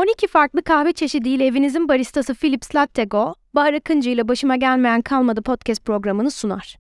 12 farklı kahve çeşidiyle evinizin baristası Philips Latte Go, Bahar Akıncı ile Başıma Gelmeyen Kalmadı podcast programını sunar.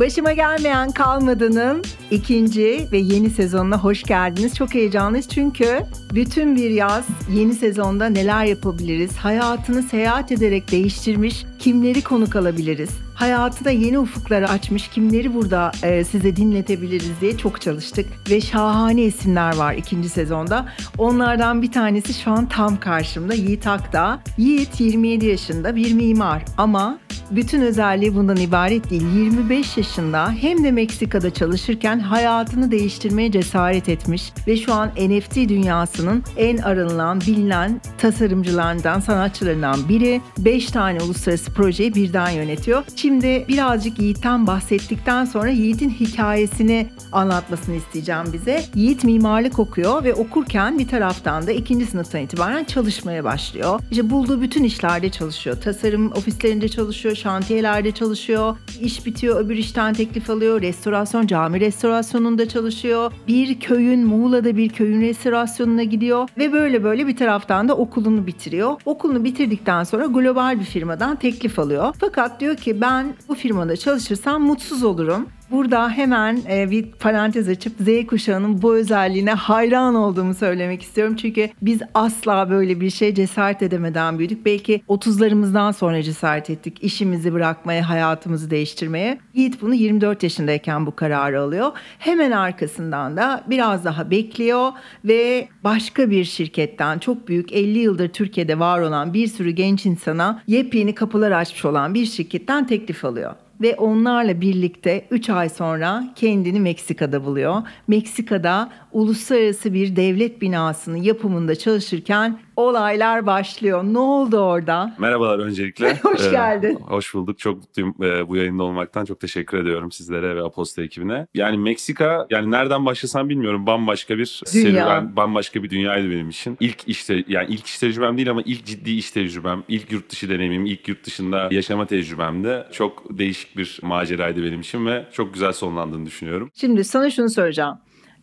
Başıma gelmeyen kalmadığının ikinci ve yeni sezonuna hoş geldiniz. Çok heyecanlıyız çünkü bütün bir yaz yeni sezonda neler yapabiliriz? Hayatını seyahat ederek değiştirmiş kimleri konuk alabiliriz? Hayatına yeni ufukları açmış kimleri burada e, size dinletebiliriz diye çok çalıştık. Ve şahane isimler var ikinci sezonda. Onlardan bir tanesi şu an tam karşımda Yiğit Akdağ. Yiğit 27 yaşında bir mimar ama bütün özelliği bundan ibaret değil. 25 yaşında hem de Meksika'da çalışırken hayatını değiştirmeye cesaret etmiş ve şu an NFT dünyasının en aranılan, bilinen tasarımcılarından, sanatçılarından biri. 5 tane uluslararası projeyi birden yönetiyor. Şimdi birazcık Yiğit'ten bahsettikten sonra Yiğit'in hikayesini anlatmasını isteyeceğim bize. Yiğit mimarlık okuyor ve okurken bir taraftan da ikinci sınıftan itibaren çalışmaya başlıyor. İşte bulduğu bütün işlerde çalışıyor. Tasarım ofislerinde çalışıyor, şantiyelerde çalışıyor. İş bitiyor, öbür işten teklif alıyor. Restorasyon, cami restorasyonunda çalışıyor. Bir köyün, Muğla'da bir köyün restorasyonuna gidiyor. Ve böyle böyle bir taraftan da okulunu bitiriyor. Okulunu bitirdikten sonra global bir firmadan teklif alıyor. Fakat diyor ki ben bu firmada çalışırsam mutsuz olurum. Burada hemen e, bir parantez açıp Z kuşağının bu özelliğine hayran olduğumu söylemek istiyorum. Çünkü biz asla böyle bir şey cesaret edemeden büyüdük. Belki 30'larımızdan sonra cesaret ettik işimizi bırakmaya, hayatımızı değiştirmeye. Yiğit bunu 24 yaşındayken bu kararı alıyor. Hemen arkasından da biraz daha bekliyor ve başka bir şirketten çok büyük 50 yıldır Türkiye'de var olan bir sürü genç insana yepyeni kapılar açmış olan bir şirketten teklif alıyor ve onlarla birlikte 3 ay sonra kendini Meksika'da buluyor. Meksika'da uluslararası bir devlet binasının yapımında çalışırken olaylar başlıyor. Ne oldu orada? Merhabalar öncelikle. Hoş Ee, geldin. hoş bulduk. Çok mutluyum e, bu yayında olmaktan. Çok teşekkür ediyorum sizlere ve Aposta ekibine. Yani Meksika, yani nereden başlasam bilmiyorum. Bambaşka bir Dünya. serüven, bambaşka bir dünyaydı benim için. İlk işte, yani ilk iş tecrübem değil ama ilk ciddi iş tecrübem, ilk yurt dışı deneyimim, ilk yurt dışında yaşama tecrübemde çok değişik bir maceraydı benim için ve çok güzel sonlandığını düşünüyorum. Şimdi sana şunu soracağım.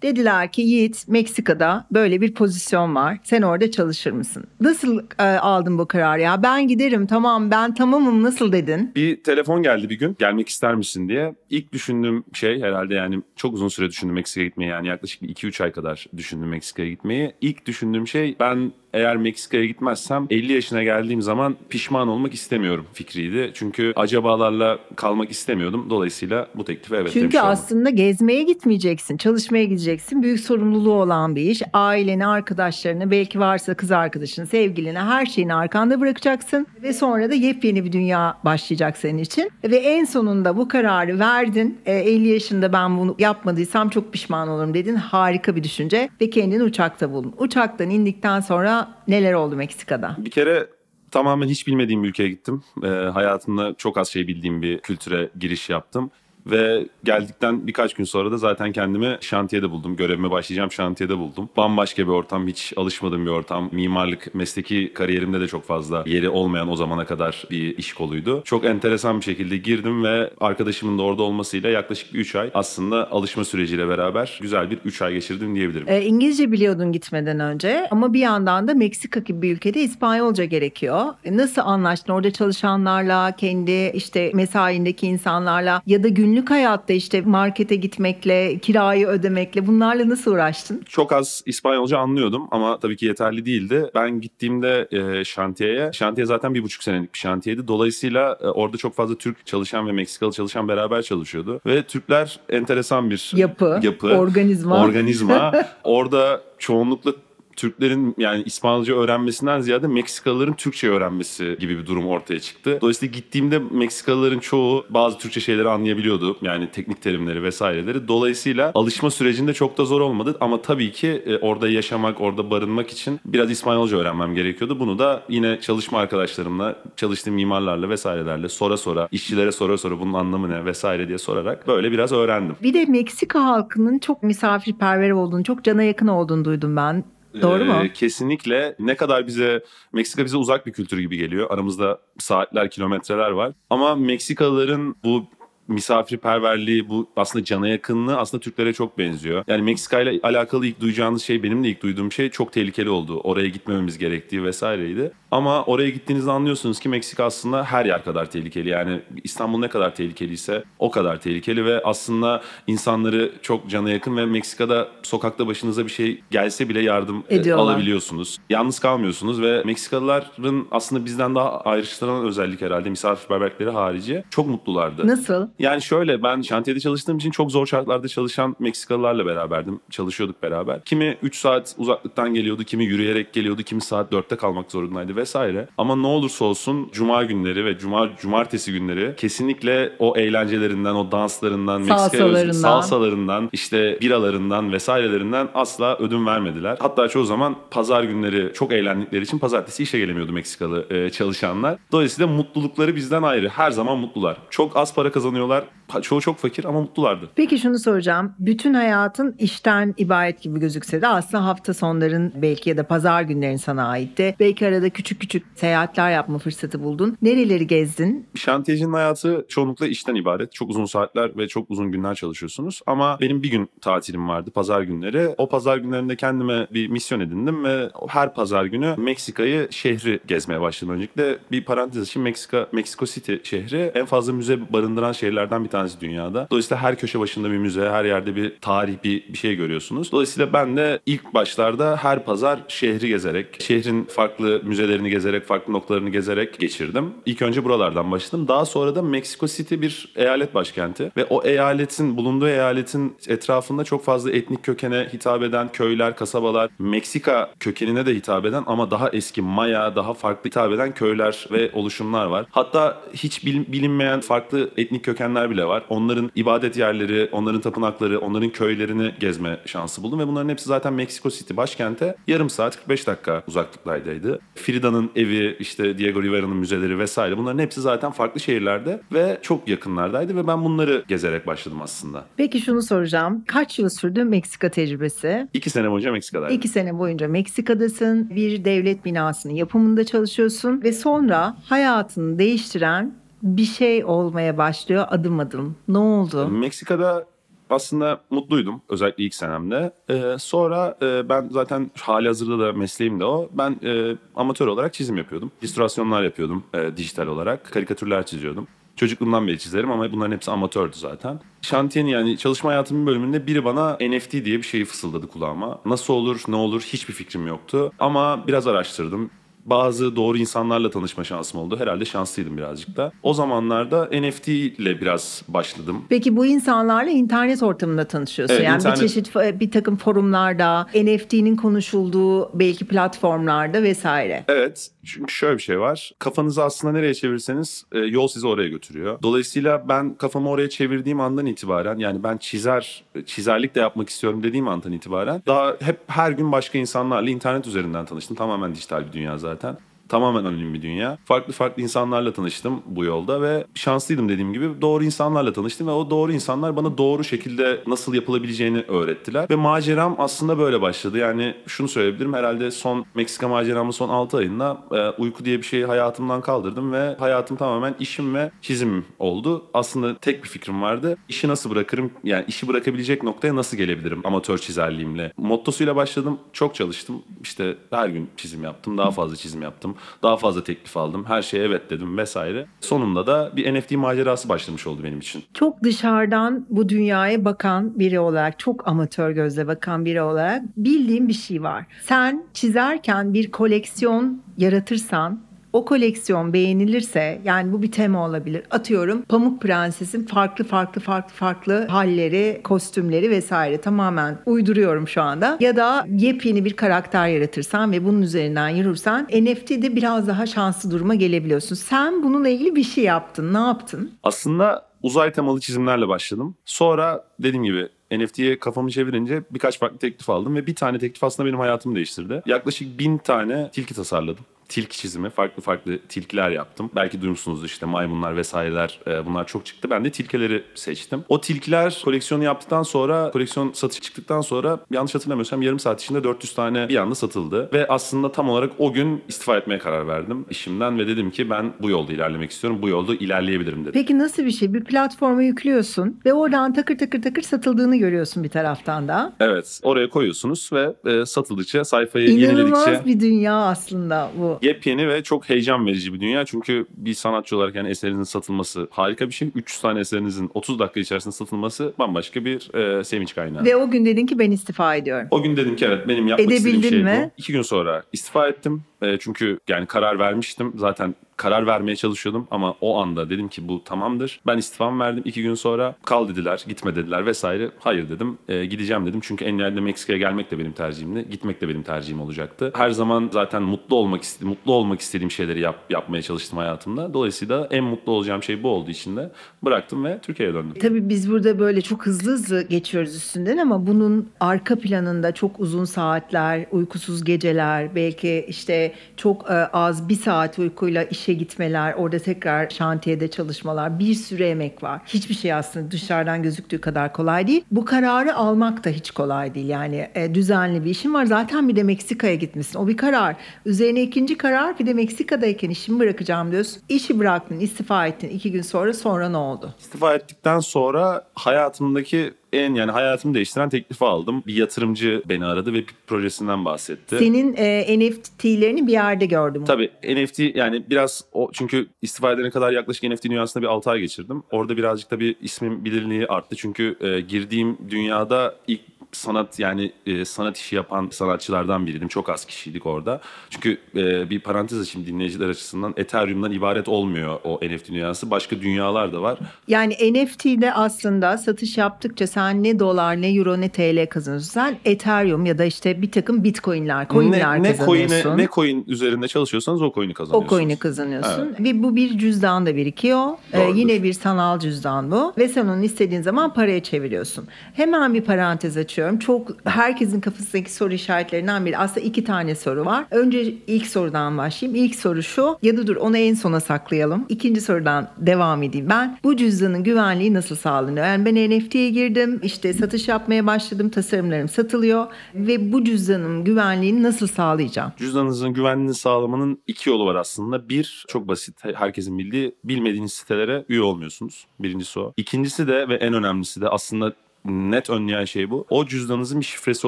Dediler ki Yiğit Meksika'da böyle bir pozisyon var. Sen orada çalışır mısın? Nasıl e, aldın bu kararı ya? Ben giderim tamam ben tamamım nasıl dedin? Bir telefon geldi bir gün gelmek ister misin diye. İlk düşündüğüm şey herhalde yani çok uzun süre düşündüm Meksika'ya gitmeyi yani yaklaşık bir 2-3 ay kadar düşündüm Meksika'ya gitmeyi. İlk düşündüğüm şey ben eğer Meksika'ya gitmezsem 50 yaşına geldiğim zaman pişman olmak istemiyorum fikriydi. Çünkü acabalarla kalmak istemiyordum. Dolayısıyla bu teklife evet Çünkü oldum. aslında gezmeye gitmeyeceksin, çalışmaya gideceksin. Büyük sorumluluğu olan bir iş. Aileni, arkadaşlarını, belki varsa kız arkadaşını, sevgilini, her şeyini arkanda bırakacaksın. Ve sonra da yepyeni bir dünya başlayacak senin için. Ve en sonunda bu kararı verdin. E, 50 yaşında ben bunu yapmadıysam çok pişman olurum dedin. Harika bir düşünce. Ve kendini uçakta buldun. Uçaktan indikten sonra neler oldu Meksika'da? Bir kere tamamen hiç bilmediğim bir ülkeye gittim. Ee, hayatımda çok az şey bildiğim bir kültüre giriş yaptım. Ve geldikten birkaç gün sonra da zaten kendimi şantiyede buldum. Görevime başlayacağım şantiyede buldum. Bambaşka bir ortam, hiç alışmadığım bir ortam. Mimarlık, mesleki kariyerimde de çok fazla yeri olmayan o zamana kadar bir iş koluydu. Çok enteresan bir şekilde girdim ve arkadaşımın da orada olmasıyla yaklaşık bir 3 ay aslında alışma süreciyle beraber güzel bir 3 ay geçirdim diyebilirim. E, İngilizce biliyordun gitmeden önce ama bir yandan da Meksika gibi bir ülkede İspanyolca gerekiyor. E, nasıl anlaştın orada çalışanlarla, kendi işte mesaindeki insanlarla ya da günlük hayatta işte markete gitmekle, kirayı ödemekle bunlarla nasıl uğraştın? Çok az İspanyolca anlıyordum ama tabii ki yeterli değildi. Ben gittiğimde e, şantiyeye, şantiye zaten bir buçuk senelik bir şantiyeydi. Dolayısıyla e, orada çok fazla Türk çalışan ve Meksikalı çalışan beraber çalışıyordu. Ve Türkler enteresan bir Yapı, yapı organizma. organizma. orada çoğunlukla Türklerin yani İspanyolca öğrenmesinden ziyade Meksikalıların Türkçe öğrenmesi gibi bir durum ortaya çıktı. Dolayısıyla gittiğimde Meksikalıların çoğu bazı Türkçe şeyleri anlayabiliyordu. Yani teknik terimleri vesaireleri. Dolayısıyla alışma sürecinde çok da zor olmadı. Ama tabii ki e, orada yaşamak, orada barınmak için biraz İspanyolca öğrenmem gerekiyordu. Bunu da yine çalışma arkadaşlarımla, çalıştığım mimarlarla vesairelerle sora sora, işçilere sora sora bunun anlamı ne vesaire diye sorarak böyle biraz öğrendim. Bir de Meksika halkının çok misafirperver olduğunu, çok cana yakın olduğunu duydum ben. Doğru? Ee, kesinlikle. Ne kadar bize Meksika bize uzak bir kültür gibi geliyor. Aramızda saatler, kilometreler var. Ama Meksikalıların bu misafirperverliği, bu aslında cana yakınlığı aslında Türklere çok benziyor. Yani Meksika ile alakalı ilk duyacağınız şey benim de ilk duyduğum şey çok tehlikeli oldu. Oraya gitmememiz gerektiği vesaireydi. Ama oraya gittiğinizde anlıyorsunuz ki Meksika aslında her yer kadar tehlikeli. Yani İstanbul ne kadar tehlikeliyse o kadar tehlikeli ve aslında insanları çok cana yakın ve Meksika'da sokakta başınıza bir şey gelse bile yardım e, Ediyorlar. alabiliyorsunuz. Yalnız kalmıyorsunuz ve Meksikalıların aslında bizden daha ayrıştıran özellik herhalde misafirperverlikleri harici çok mutlulardı. Nasıl? Yani şöyle ben şantiyede çalıştığım için çok zor şartlarda çalışan Meksikalılarla beraberdim. Çalışıyorduk beraber. Kimi 3 saat uzaklıktan geliyordu, kimi yürüyerek geliyordu, kimi saat 4'te kalmak zorundaydı vesaire. Ama ne olursa olsun cuma günleri ve cuma cumartesi günleri kesinlikle o eğlencelerinden, o danslarından, Meksika'ya özgü Salsalarından. salsalarından, işte biralarından vesairelerinden asla ödün vermediler. Hatta çoğu zaman pazar günleri çok eğlendikleri için pazartesi işe gelemiyordu Meksikalı e, çalışanlar. Dolayısıyla mutlulukları bizden ayrı. Her zaman mutlular. Çok az para kazanıyorlar. Çoğu çok fakir ama mutlulardı. Peki şunu soracağım. Bütün hayatın işten ibaret gibi gözükse de aslında hafta sonların belki ya da pazar günlerin sana aitti. Belki arada küçük küçük seyahatler yapma fırsatı buldun. Nereleri gezdin? Şantiyecinin hayatı çoğunlukla işten ibaret. Çok uzun saatler ve çok uzun günler çalışıyorsunuz. Ama benim bir gün tatilim vardı pazar günleri. O pazar günlerinde kendime bir misyon edindim ve her pazar günü Meksika'yı şehri gezmeye başladım öncelikle. Bir parantez için Meksika, Mexico City şehri en fazla müze barındıran şehirlerden bir tanesi dünyada. Dolayısıyla her köşe başında bir müze, her yerde bir tarih, bir, bir şey görüyorsunuz. Dolayısıyla ben de ilk başlarda her pazar şehri gezerek, şehrin farklı müzelerini gezerek, farklı noktalarını gezerek geçirdim. İlk önce buralardan başladım. Daha sonra da Mexico City bir eyalet başkenti ve o eyaletin, bulunduğu eyaletin etrafında çok fazla etnik kökene hitap eden köyler, kasabalar, Meksika kökenine de hitap eden ama daha eski Maya, daha farklı hitap eden köyler ve oluşumlar var. Hatta hiç bil- bilinmeyen farklı etnik kökenler bile var. Onların ibadet yerleri, onların tapınakları, onların köylerini gezme şansı buldum ve bunların hepsi zaten Mexico City başkente yarım saat 45 dakika uzaklıktaydı. Frida'nın evi, işte Diego Rivera'nın müzeleri vesaire bunların hepsi zaten farklı şehirlerde ve çok yakınlardaydı ve ben bunları gezerek başladım aslında. Peki şunu soracağım. Kaç yıl sürdü Meksika tecrübesi? İki sene boyunca Meksika'daydım. İki sene boyunca Meksika'dasın, bir devlet binasının yapımında çalışıyorsun ve sonra hayatını değiştiren bir şey olmaya başlıyor adım adım. Ne oldu? Meksika'da aslında mutluydum özellikle ilk senemde. Ee, sonra e, ben zaten hali hazırda da mesleğim de o. Ben e, amatör olarak çizim yapıyordum. İllüstrasyonlar yapıyordum e, dijital olarak. Karikatürler çiziyordum. Çocukluğumdan beri çizerim ama bunların hepsi amatördü zaten. Şantiyenin yani çalışma hayatımın bölümünde biri bana NFT diye bir şeyi fısıldadı kulağıma. Nasıl olur, ne olur hiçbir fikrim yoktu. Ama biraz araştırdım. Bazı doğru insanlarla tanışma şansım oldu. Herhalde şanslıydım birazcık da. O zamanlarda NFT ile biraz başladım. Peki bu insanlarla internet ortamında tanışıyorsun. Evet, yani internet- bir çeşit bir takım forumlarda, NFT'nin konuşulduğu belki platformlarda vesaire. Evet çünkü şöyle bir şey var. Kafanızı aslında nereye çevirirseniz e, yol sizi oraya götürüyor. Dolayısıyla ben kafamı oraya çevirdiğim andan itibaren yani ben çizer, çizerlik de yapmak istiyorum dediğim andan itibaren daha hep her gün başka insanlarla internet üzerinden tanıştım. Tamamen dijital bir dünya zaten. that. Tamamen anonim bir dünya. Farklı farklı insanlarla tanıştım bu yolda ve şanslıydım dediğim gibi. Doğru insanlarla tanıştım ve o doğru insanlar bana doğru şekilde nasıl yapılabileceğini öğrettiler. Ve maceram aslında böyle başladı. Yani şunu söyleyebilirim herhalde son Meksika maceramın son 6 ayında e, uyku diye bir şeyi hayatımdan kaldırdım ve hayatım tamamen işim ve çizimim oldu. Aslında tek bir fikrim vardı. İşi nasıl bırakırım? Yani işi bırakabilecek noktaya nasıl gelebilirim amatör çizerliğimle? Mottosuyla başladım. Çok çalıştım. İşte her gün çizim yaptım. Daha fazla çizim yaptım. Daha fazla teklif aldım. Her şeye evet dedim vesaire. Sonunda da bir NFT macerası başlamış oldu benim için. Çok dışarıdan bu dünyaya bakan biri olarak, çok amatör gözle bakan biri olarak bildiğim bir şey var. Sen çizerken bir koleksiyon yaratırsan o koleksiyon beğenilirse yani bu bir tema olabilir. Atıyorum Pamuk Prenses'in farklı farklı farklı farklı halleri, kostümleri vesaire tamamen uyduruyorum şu anda. Ya da yepyeni bir karakter yaratırsan ve bunun üzerinden yürürsen NFT'de biraz daha şanslı duruma gelebiliyorsun. Sen bununla ilgili bir şey yaptın. Ne yaptın? Aslında uzay temalı çizimlerle başladım. Sonra dediğim gibi NFT'ye kafamı çevirince birkaç farklı teklif aldım ve bir tane teklif aslında benim hayatımı değiştirdi. Yaklaşık bin tane tilki tasarladım. Tilki çizimi, farklı farklı tilkiler yaptım. Belki duymuşsunuzdur işte maymunlar vesaireler e, bunlar çok çıktı. Ben de tilkileri seçtim. O tilkiler koleksiyonu yaptıktan sonra, koleksiyon satışa çıktıktan sonra yanlış hatırlamıyorsam yarım saat içinde 400 tane bir anda satıldı. Ve aslında tam olarak o gün istifa etmeye karar verdim işimden ve dedim ki ben bu yolda ilerlemek istiyorum. Bu yolda ilerleyebilirim dedim. Peki nasıl bir şey? Bir platforma yüklüyorsun ve oradan takır takır takır satıldığını görüyorsun bir taraftan da. Evet oraya koyuyorsunuz ve e, satıldıkça sayfayı İnanılmaz yeniledikçe bir dünya aslında bu. Yepyeni ve çok heyecan verici bir dünya. Çünkü bir sanatçı olarak yani eserinizin satılması harika bir şey. 300 tane eserinizin 30 dakika içerisinde satılması bambaşka bir e, sevinç kaynağı. Ve o gün dedin ki ben istifa ediyorum. O gün dedim ki evet benim yapmak istediğim Edebildin şey mi? bu. İki gün sonra istifa ettim. E, çünkü yani karar vermiştim. Zaten karar vermeye çalışıyordum ama o anda dedim ki bu tamamdır. Ben istifamı verdim. iki gün sonra kal dediler, gitme dediler vesaire. Hayır dedim. E, gideceğim dedim. Çünkü en nihayetinde Meksika'ya gelmek de benim tercihimdi. Gitmek de benim tercihim olacaktı. Her zaman zaten mutlu olmak. Mutlu olmak istediğim şeyleri yap, yapmaya çalıştım hayatımda. Dolayısıyla en mutlu olacağım şey bu olduğu için de bıraktım ve Türkiye'ye döndüm. Tabii biz burada böyle çok hızlı hızlı geçiyoruz üstünden ama bunun arka planında çok uzun saatler, uykusuz geceler, belki işte çok e, az bir saat uykuyla işe gitmeler, orada tekrar şantiyede çalışmalar, bir sürü emek var. Hiçbir şey aslında dışarıdan gözüktüğü kadar kolay değil. Bu kararı almak da hiç kolay değil. Yani e, düzenli bir işin var. Zaten bir de Meksika'ya gitmişsin. O bir karar. Üzerine ikinci karar bir de Meksika'dayken işimi bırakacağım diyorsun. İşi bıraktın, istifa ettin. iki gün sonra sonra ne oldu? İstifa ettikten sonra hayatımdaki en yani hayatımı değiştiren teklifi aldım. Bir yatırımcı beni aradı ve bir projesinden bahsetti. Senin e, NFT'lerini bir yerde gördüm. Tabii NFT yani biraz o çünkü istifa edene kadar yaklaşık NFT dünyasında bir 6 ay geçirdim. Orada birazcık da bir ismim bilinirliği arttı. Çünkü e, girdiğim dünyada ilk sanat yani e, sanat işi yapan sanatçılardan biriydim. Çok az kişiydik orada. Çünkü e, bir parantez açayım dinleyiciler açısından Ethereum'dan ibaret olmuyor o NFT dünyası. Başka dünyalar da var. Yani NFT'de aslında satış yaptıkça sen ne dolar ne euro ne TL kazanıyorsun. Sen Ethereum ya da işte bir takım bitcoinler, coinler ne, ne kazanıyorsun. coin'e, ne coin üzerinde çalışıyorsanız o coin'i o kazanıyorsunuz. coin'i kazanıyorsun ve bu bir cüzdan da birikiyor. Ee, yine bir sanal cüzdan bu ve sen onu istediğin zaman paraya çeviriyorsun. Hemen bir parantez açıyorum. Çok herkesin kafasındaki soru işaretlerinden biri. Aslında iki tane soru var. Önce ilk sorudan başlayayım. İlk soru şu ya da dur onu en sona saklayalım. İkinci sorudan devam edeyim. Ben bu cüzdanın güvenliği nasıl sağlanıyor? Yani ben NFT'ye girdim. işte satış yapmaya başladım. Tasarımlarım satılıyor ve bu cüzdanın güvenliğini nasıl sağlayacağım? Cüzdanınızın güvenliğini sağlamanın iki yolu var aslında. Bir, çok basit, herkesin bildiği, bilmediğiniz sitelere üye olmuyorsunuz. Birincisi o. İkincisi de ve en önemlisi de aslında net önleyen şey bu. O cüzdanınızın bir şifresi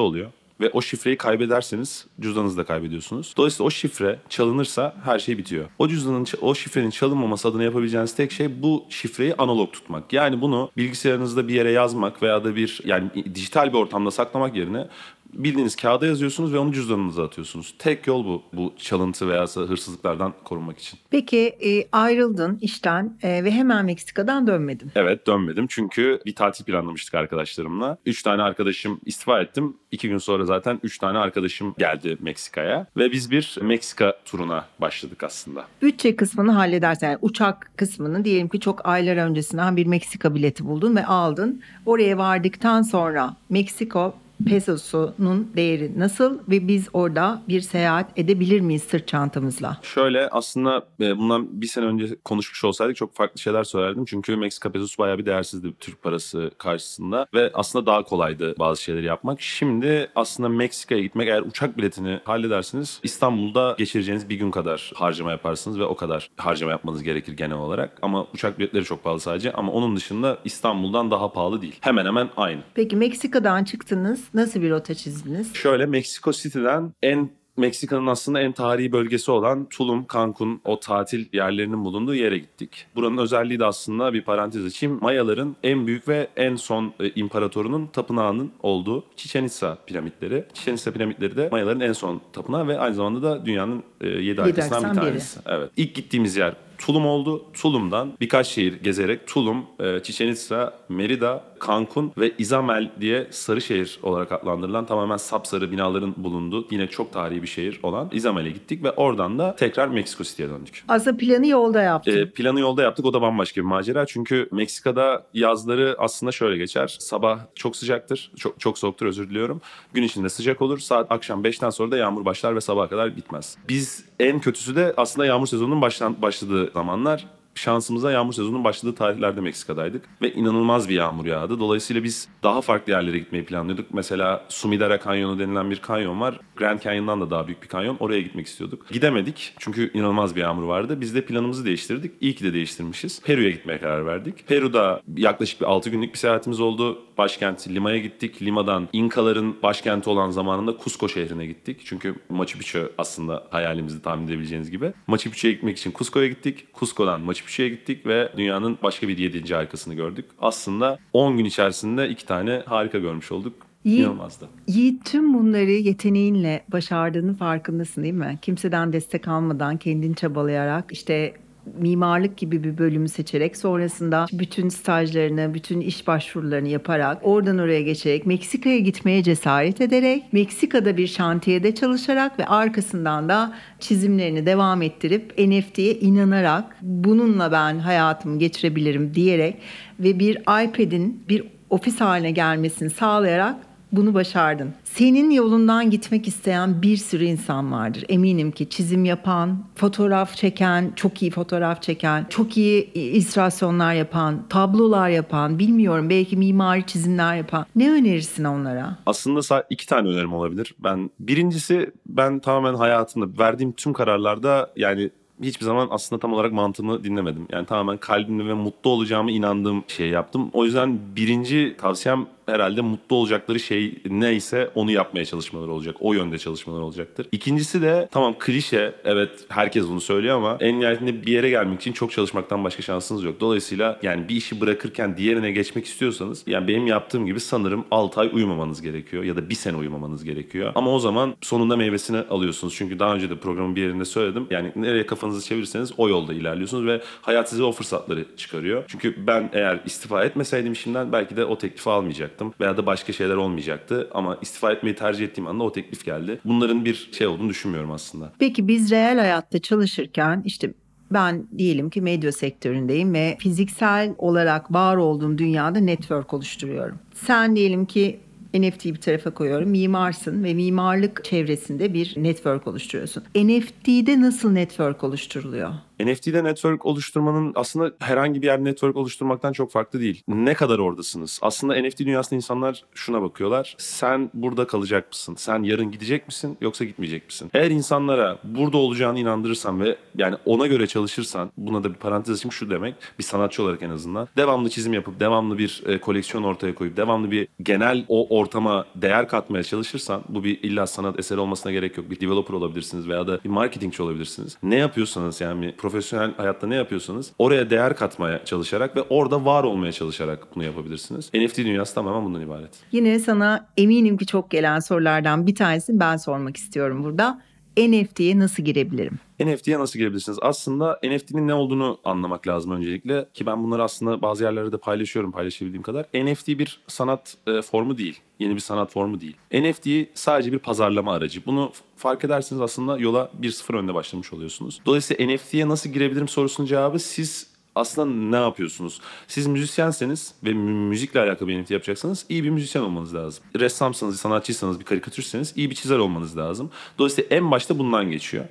oluyor. Ve o şifreyi kaybederseniz cüzdanınızı da kaybediyorsunuz. Dolayısıyla o şifre çalınırsa her şey bitiyor. O cüzdanın, o şifrenin çalınmaması adına yapabileceğiniz tek şey bu şifreyi analog tutmak. Yani bunu bilgisayarınızda bir yere yazmak veya da bir yani dijital bir ortamda saklamak yerine bildiğiniz kağıda yazıyorsunuz ve onu cüzdanınıza atıyorsunuz. Tek yol bu. Bu çalıntı veya hırsızlıklardan korunmak için. Peki e, ayrıldın işten e, ve hemen Meksika'dan dönmedin. Evet dönmedim çünkü bir tatil planlamıştık arkadaşlarımla. Üç tane arkadaşım istifa ettim. İki gün sonra zaten üç tane arkadaşım geldi Meksika'ya. Ve biz bir Meksika turuna başladık aslında. Bütçe kısmını halledersen yani uçak kısmını diyelim ki çok aylar öncesinden bir Meksika bileti buldun ve aldın. Oraya vardıktan sonra Meksiko pesosunun değeri nasıl ve biz orada bir seyahat edebilir miyiz sırt çantamızla? Şöyle aslında e, bundan bir sene önce konuşmuş olsaydık çok farklı şeyler söylerdim. Çünkü Meksika pesosu bayağı bir değersizdi Türk parası karşısında. Ve aslında daha kolaydı bazı şeyleri yapmak. Şimdi aslında Meksika'ya gitmek eğer uçak biletini halledersiniz İstanbul'da geçireceğiniz bir gün kadar harcama yaparsınız ve o kadar harcama yapmanız gerekir genel olarak. Ama uçak biletleri çok pahalı sadece ama onun dışında İstanbul'dan daha pahalı değil. Hemen hemen aynı. Peki Meksika'dan çıktınız nasıl bir rota çizdiniz? Şöyle Meksiko City'den en Meksika'nın aslında en tarihi bölgesi olan Tulum, Cancun o tatil yerlerinin bulunduğu yere gittik. Buranın özelliği de aslında bir parantez açayım. Mayaların en büyük ve en son e, imparatorunun tapınağının olduğu Chichen Itza piramitleri. Chichen Itza piramitleri de Mayaların en son tapınağı ve aynı zamanda da dünyanın e, yedi harikasından bir harikasından biri. tanesi. Evet. İlk gittiğimiz yer Tulum oldu. Tulum'dan birkaç şehir gezerek Tulum, e, Chichen Itza, Merida Cancun ve Izamel diye sarı şehir olarak adlandırılan tamamen sapsarı binaların bulunduğu yine çok tarihi bir şehir olan Izamel'e gittik ve oradan da tekrar Meksiko City'ye döndük. Aslında planı yolda yaptın. E, planı yolda yaptık. O da bambaşka bir macera. Çünkü Meksika'da yazları aslında şöyle geçer. Sabah çok sıcaktır. Çok, çok soğuktur özür diliyorum. Gün içinde sıcak olur. Saat akşam 5'ten sonra da yağmur başlar ve sabaha kadar bitmez. Biz en kötüsü de aslında yağmur sezonunun başlan, başladığı zamanlar şansımıza yağmur sezonunun başladığı tarihlerde Meksika'daydık ve inanılmaz bir yağmur yağdı. Dolayısıyla biz daha farklı yerlere gitmeyi planlıyorduk. Mesela Sumidara Kanyonu denilen bir kanyon var. Grand Canyon'dan da daha büyük bir kanyon. Oraya gitmek istiyorduk. Gidemedik çünkü inanılmaz bir yağmur vardı. Biz de planımızı değiştirdik. İyi ki de değiştirmişiz. Peru'ya gitmeye karar verdik. Peru'da yaklaşık bir 6 günlük bir seyahatimiz oldu. Başkent Lima'ya gittik. Lima'dan İnkaların başkenti olan zamanında Cusco şehrine gittik. Çünkü Machu Picchu aslında hayalimizdi tahmin edebileceğiniz gibi. Machu Picchu'ya gitmek için Cusco'ya gittik. Cusco'dan Machu Picchu'ya gittik ve dünyanın başka bir yedinci harikasını gördük. Aslında 10 gün içerisinde iki tane harika görmüş olduk. İyi. İnanılmazdı. Yiğit tüm bunları yeteneğinle başardığının farkındasın değil mi? Kimseden destek almadan kendin çabalayarak işte mimarlık gibi bir bölümü seçerek sonrasında bütün stajlarını, bütün iş başvurularını yaparak oradan oraya geçerek Meksika'ya gitmeye cesaret ederek Meksika'da bir şantiyede çalışarak ve arkasından da çizimlerini devam ettirip NFT'ye inanarak bununla ben hayatımı geçirebilirim diyerek ve bir iPad'in bir ofis haline gelmesini sağlayarak bunu başardın. Senin yolundan gitmek isteyen bir sürü insan vardır. Eminim ki çizim yapan, fotoğraf çeken, çok iyi fotoğraf çeken, çok iyi illüstrasyonlar yapan, tablolar yapan, bilmiyorum belki mimari çizimler yapan. Ne önerirsin onlara? Aslında iki tane önerim olabilir. Ben birincisi ben tamamen hayatımda verdiğim tüm kararlarda yani hiçbir zaman aslında tam olarak mantığımı dinlemedim. Yani tamamen kalbimle ve mutlu olacağımı inandığım şeyi yaptım. O yüzden birinci tavsiyem herhalde mutlu olacakları şey neyse onu yapmaya çalışmaları olacak. O yönde çalışmaları olacaktır. İkincisi de tamam klişe evet herkes bunu söylüyor ama en nihayetinde bir yere gelmek için çok çalışmaktan başka şansınız yok. Dolayısıyla yani bir işi bırakırken diğerine geçmek istiyorsanız yani benim yaptığım gibi sanırım 6 ay uyumamanız gerekiyor ya da bir sene uyumamanız gerekiyor. Ama o zaman sonunda meyvesini alıyorsunuz. Çünkü daha önce de programın bir yerinde söyledim. Yani nereye kafanızı çevirirseniz o yolda ilerliyorsunuz ve hayat size o fırsatları çıkarıyor. Çünkü ben eğer istifa etmeseydim işimden belki de o teklifi almayacaktım veya da başka şeyler olmayacaktı. Ama istifa etmeyi tercih ettiğim anda o teklif geldi. Bunların bir şey olduğunu düşünmüyorum aslında. Peki biz reel hayatta çalışırken işte ben diyelim ki medya sektöründeyim ve fiziksel olarak var olduğum dünyada network oluşturuyorum. Sen diyelim ki NFT'yi bir tarafa koyuyorum. Mimarsın ve mimarlık çevresinde bir network oluşturuyorsun. NFT'de nasıl network oluşturuluyor? NFT'de network oluşturmanın aslında herhangi bir yer network oluşturmaktan çok farklı değil. Ne kadar oradasınız? Aslında NFT dünyasında insanlar şuna bakıyorlar. Sen burada kalacak mısın? Sen yarın gidecek misin yoksa gitmeyecek misin? Eğer insanlara burada olacağını inandırırsan ve yani ona göre çalışırsan buna da bir parantez açayım şu demek bir sanatçı olarak en azından devamlı çizim yapıp devamlı bir e, koleksiyon ortaya koyup devamlı bir genel o ortama değer katmaya çalışırsan bu bir illa sanat eseri olmasına gerek yok. Bir developer olabilirsiniz veya da bir marketingçi olabilirsiniz. Ne yapıyorsanız yani profesyonel hayatta ne yapıyorsanız oraya değer katmaya çalışarak ve orada var olmaya çalışarak bunu yapabilirsiniz. NFT dünyası tamamen bundan ibaret. Yine sana eminim ki çok gelen sorulardan bir tanesini ben sormak istiyorum burada. NFT'ye nasıl girebilirim? NFT'ye nasıl girebilirsiniz? Aslında NFT'nin ne olduğunu anlamak lazım öncelikle. Ki ben bunları aslında bazı yerlerde de paylaşıyorum paylaşabildiğim kadar. NFT bir sanat e, formu değil. Yeni bir sanat formu değil. NFT sadece bir pazarlama aracı. Bunu fark ederseniz aslında yola 1-0 önde başlamış oluyorsunuz. Dolayısıyla NFT'ye nasıl girebilirim sorusunun cevabı siz aslında ne yapıyorsunuz? Siz müzisyenseniz ve mü- müzikle alakalı bir NFT yapacaksanız iyi bir müzisyen olmanız lazım. Ressamsanız, sanatçıysanız, bir karikatürseniz iyi bir çizer olmanız lazım. Dolayısıyla en başta bundan geçiyor.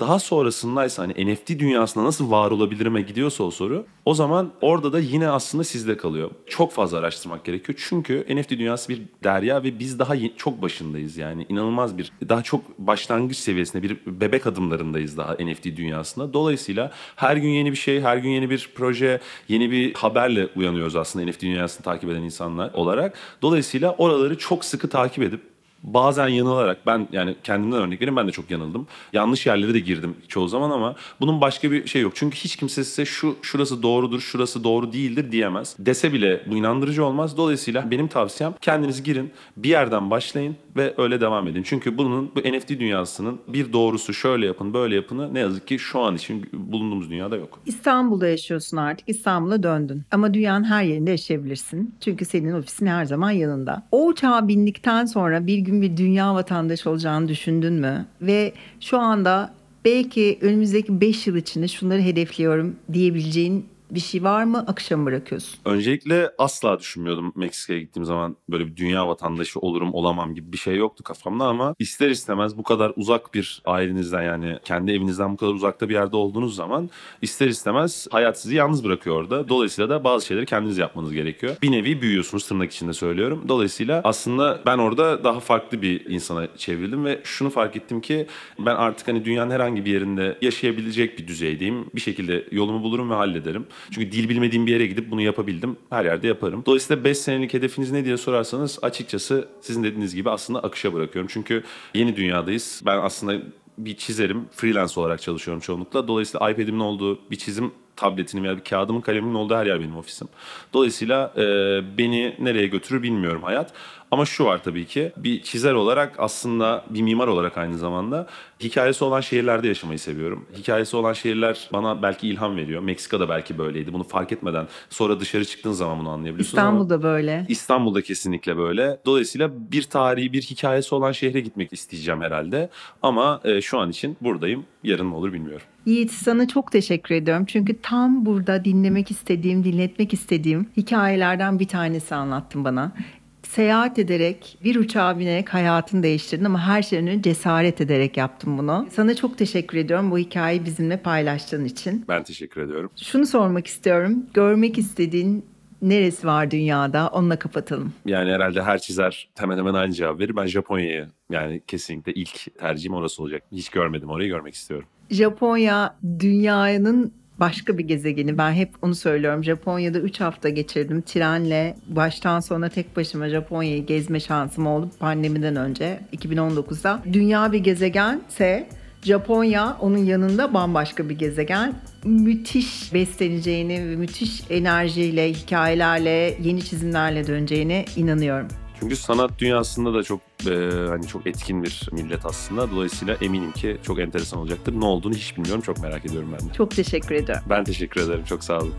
Daha sonrasındaysa hani NFT dünyasında nasıl var olabilirime gidiyorsa o soru o zaman orada da yine aslında sizde kalıyor. Çok fazla araştırmak gerekiyor. Çünkü NFT dünyası bir derya ve biz daha çok başındayız yani. inanılmaz bir daha çok başlangıç seviyesinde bir bebek adımlarındayız daha NFT dünyasında. Dolayısıyla her gün yeni bir şey, her gün yeni bir proje, yeni bir haberle uyanıyoruz aslında NFT dünyasını takip eden insanlar olarak. Dolayısıyla oraları çok sıkı takip edip bazen yanılarak ben yani kendimden örnek vereyim ben de çok yanıldım. Yanlış yerlere de girdim çoğu zaman ama bunun başka bir şey yok. Çünkü hiç kimse size şu şurası doğrudur, şurası doğru değildir diyemez. Dese bile bu inandırıcı olmaz. Dolayısıyla benim tavsiyem kendiniz girin, bir yerden başlayın ve öyle devam edin. Çünkü bunun bu NFT dünyasının bir doğrusu şöyle yapın böyle yapını ne yazık ki şu an için bulunduğumuz dünyada yok. İstanbul'da yaşıyorsun artık. İstanbul'a döndün. Ama dünyanın her yerinde yaşayabilirsin. Çünkü senin ofisin her zaman yanında. O uçağa bindikten sonra bir gün bir dünya vatandaşı olacağını düşündün mü? Ve şu anda belki önümüzdeki 5 yıl içinde şunları hedefliyorum diyebileceğin bir şey var mı? Akışa mı bırakıyorsun? Öncelikle asla düşünmüyordum Meksika'ya gittiğim zaman böyle bir dünya vatandaşı olurum olamam gibi bir şey yoktu kafamda ama ister istemez bu kadar uzak bir ailenizden yani kendi evinizden bu kadar uzakta bir yerde olduğunuz zaman ister istemez hayat sizi yalnız bırakıyor orada. Dolayısıyla da bazı şeyleri kendiniz yapmanız gerekiyor. Bir nevi büyüyorsunuz tırnak içinde söylüyorum. Dolayısıyla aslında ben orada daha farklı bir insana çevrildim ve şunu fark ettim ki ben artık hani dünyanın herhangi bir yerinde yaşayabilecek bir düzeydeyim. Bir şekilde yolumu bulurum ve hallederim. Çünkü dil bilmediğim bir yere gidip bunu yapabildim. Her yerde yaparım. Dolayısıyla 5 senelik hedefiniz ne diye sorarsanız açıkçası sizin dediğiniz gibi aslında akışa bırakıyorum. Çünkü yeni dünyadayız. Ben aslında bir çizerim. Freelance olarak çalışıyorum çoğunlukla. Dolayısıyla iPad'imin olduğu bir çizim tabletinin veya bir kağıdımın kalemimin olduğu her yer benim ofisim. Dolayısıyla e, beni nereye götürür bilmiyorum hayat. Ama şu var tabii ki bir çizer olarak aslında bir mimar olarak aynı zamanda hikayesi olan şehirlerde yaşamayı seviyorum. Hikayesi olan şehirler bana belki ilham veriyor. Meksika'da belki böyleydi. Bunu fark etmeden sonra dışarı çıktığın zaman bunu anlayabiliyorsun. ama- İstanbul'da böyle. İstanbul'da kesinlikle böyle. Dolayısıyla bir tarihi, bir hikayesi olan şehre gitmek isteyeceğim herhalde. Ama e, şu an için buradayım. Yarın ne olur bilmiyorum. Yiğit sana çok teşekkür ediyorum. Çünkü tam burada dinlemek istediğim, dinletmek istediğim hikayelerden bir tanesi anlattın bana. Seyahat ederek, bir uçağa binerek hayatını değiştirdin ama her şeyden önce cesaret ederek yaptın bunu. Sana çok teşekkür ediyorum bu hikayeyi bizimle paylaştığın için. Ben teşekkür ediyorum. Şunu sormak istiyorum. Görmek istediğin neresi var dünyada? Onunla kapatalım. Yani herhalde her çizer hemen hemen aynı cevap verir. Ben Japonya'yı yani kesinlikle ilk tercihim orası olacak. Hiç görmedim orayı görmek istiyorum. Japonya dünyanın başka bir gezegeni. Ben hep onu söylüyorum. Japonya'da 3 hafta geçirdim. Trenle baştan sona tek başıma Japonya'yı gezme şansım oldu pandemiden önce 2019'da. Dünya bir gezegense Japonya onun yanında bambaşka bir gezegen. Müthiş besleneceğini ve müthiş enerjiyle, hikayelerle, yeni çizimlerle döneceğine inanıyorum. Çünkü sanat dünyasında da çok e, hani çok etkin bir millet aslında. Dolayısıyla eminim ki çok enteresan olacaktır. Ne olduğunu hiç bilmiyorum. Çok merak ediyorum ben de. Çok teşekkür ediyorum. Ben teşekkür ederim. Çok sağ olun.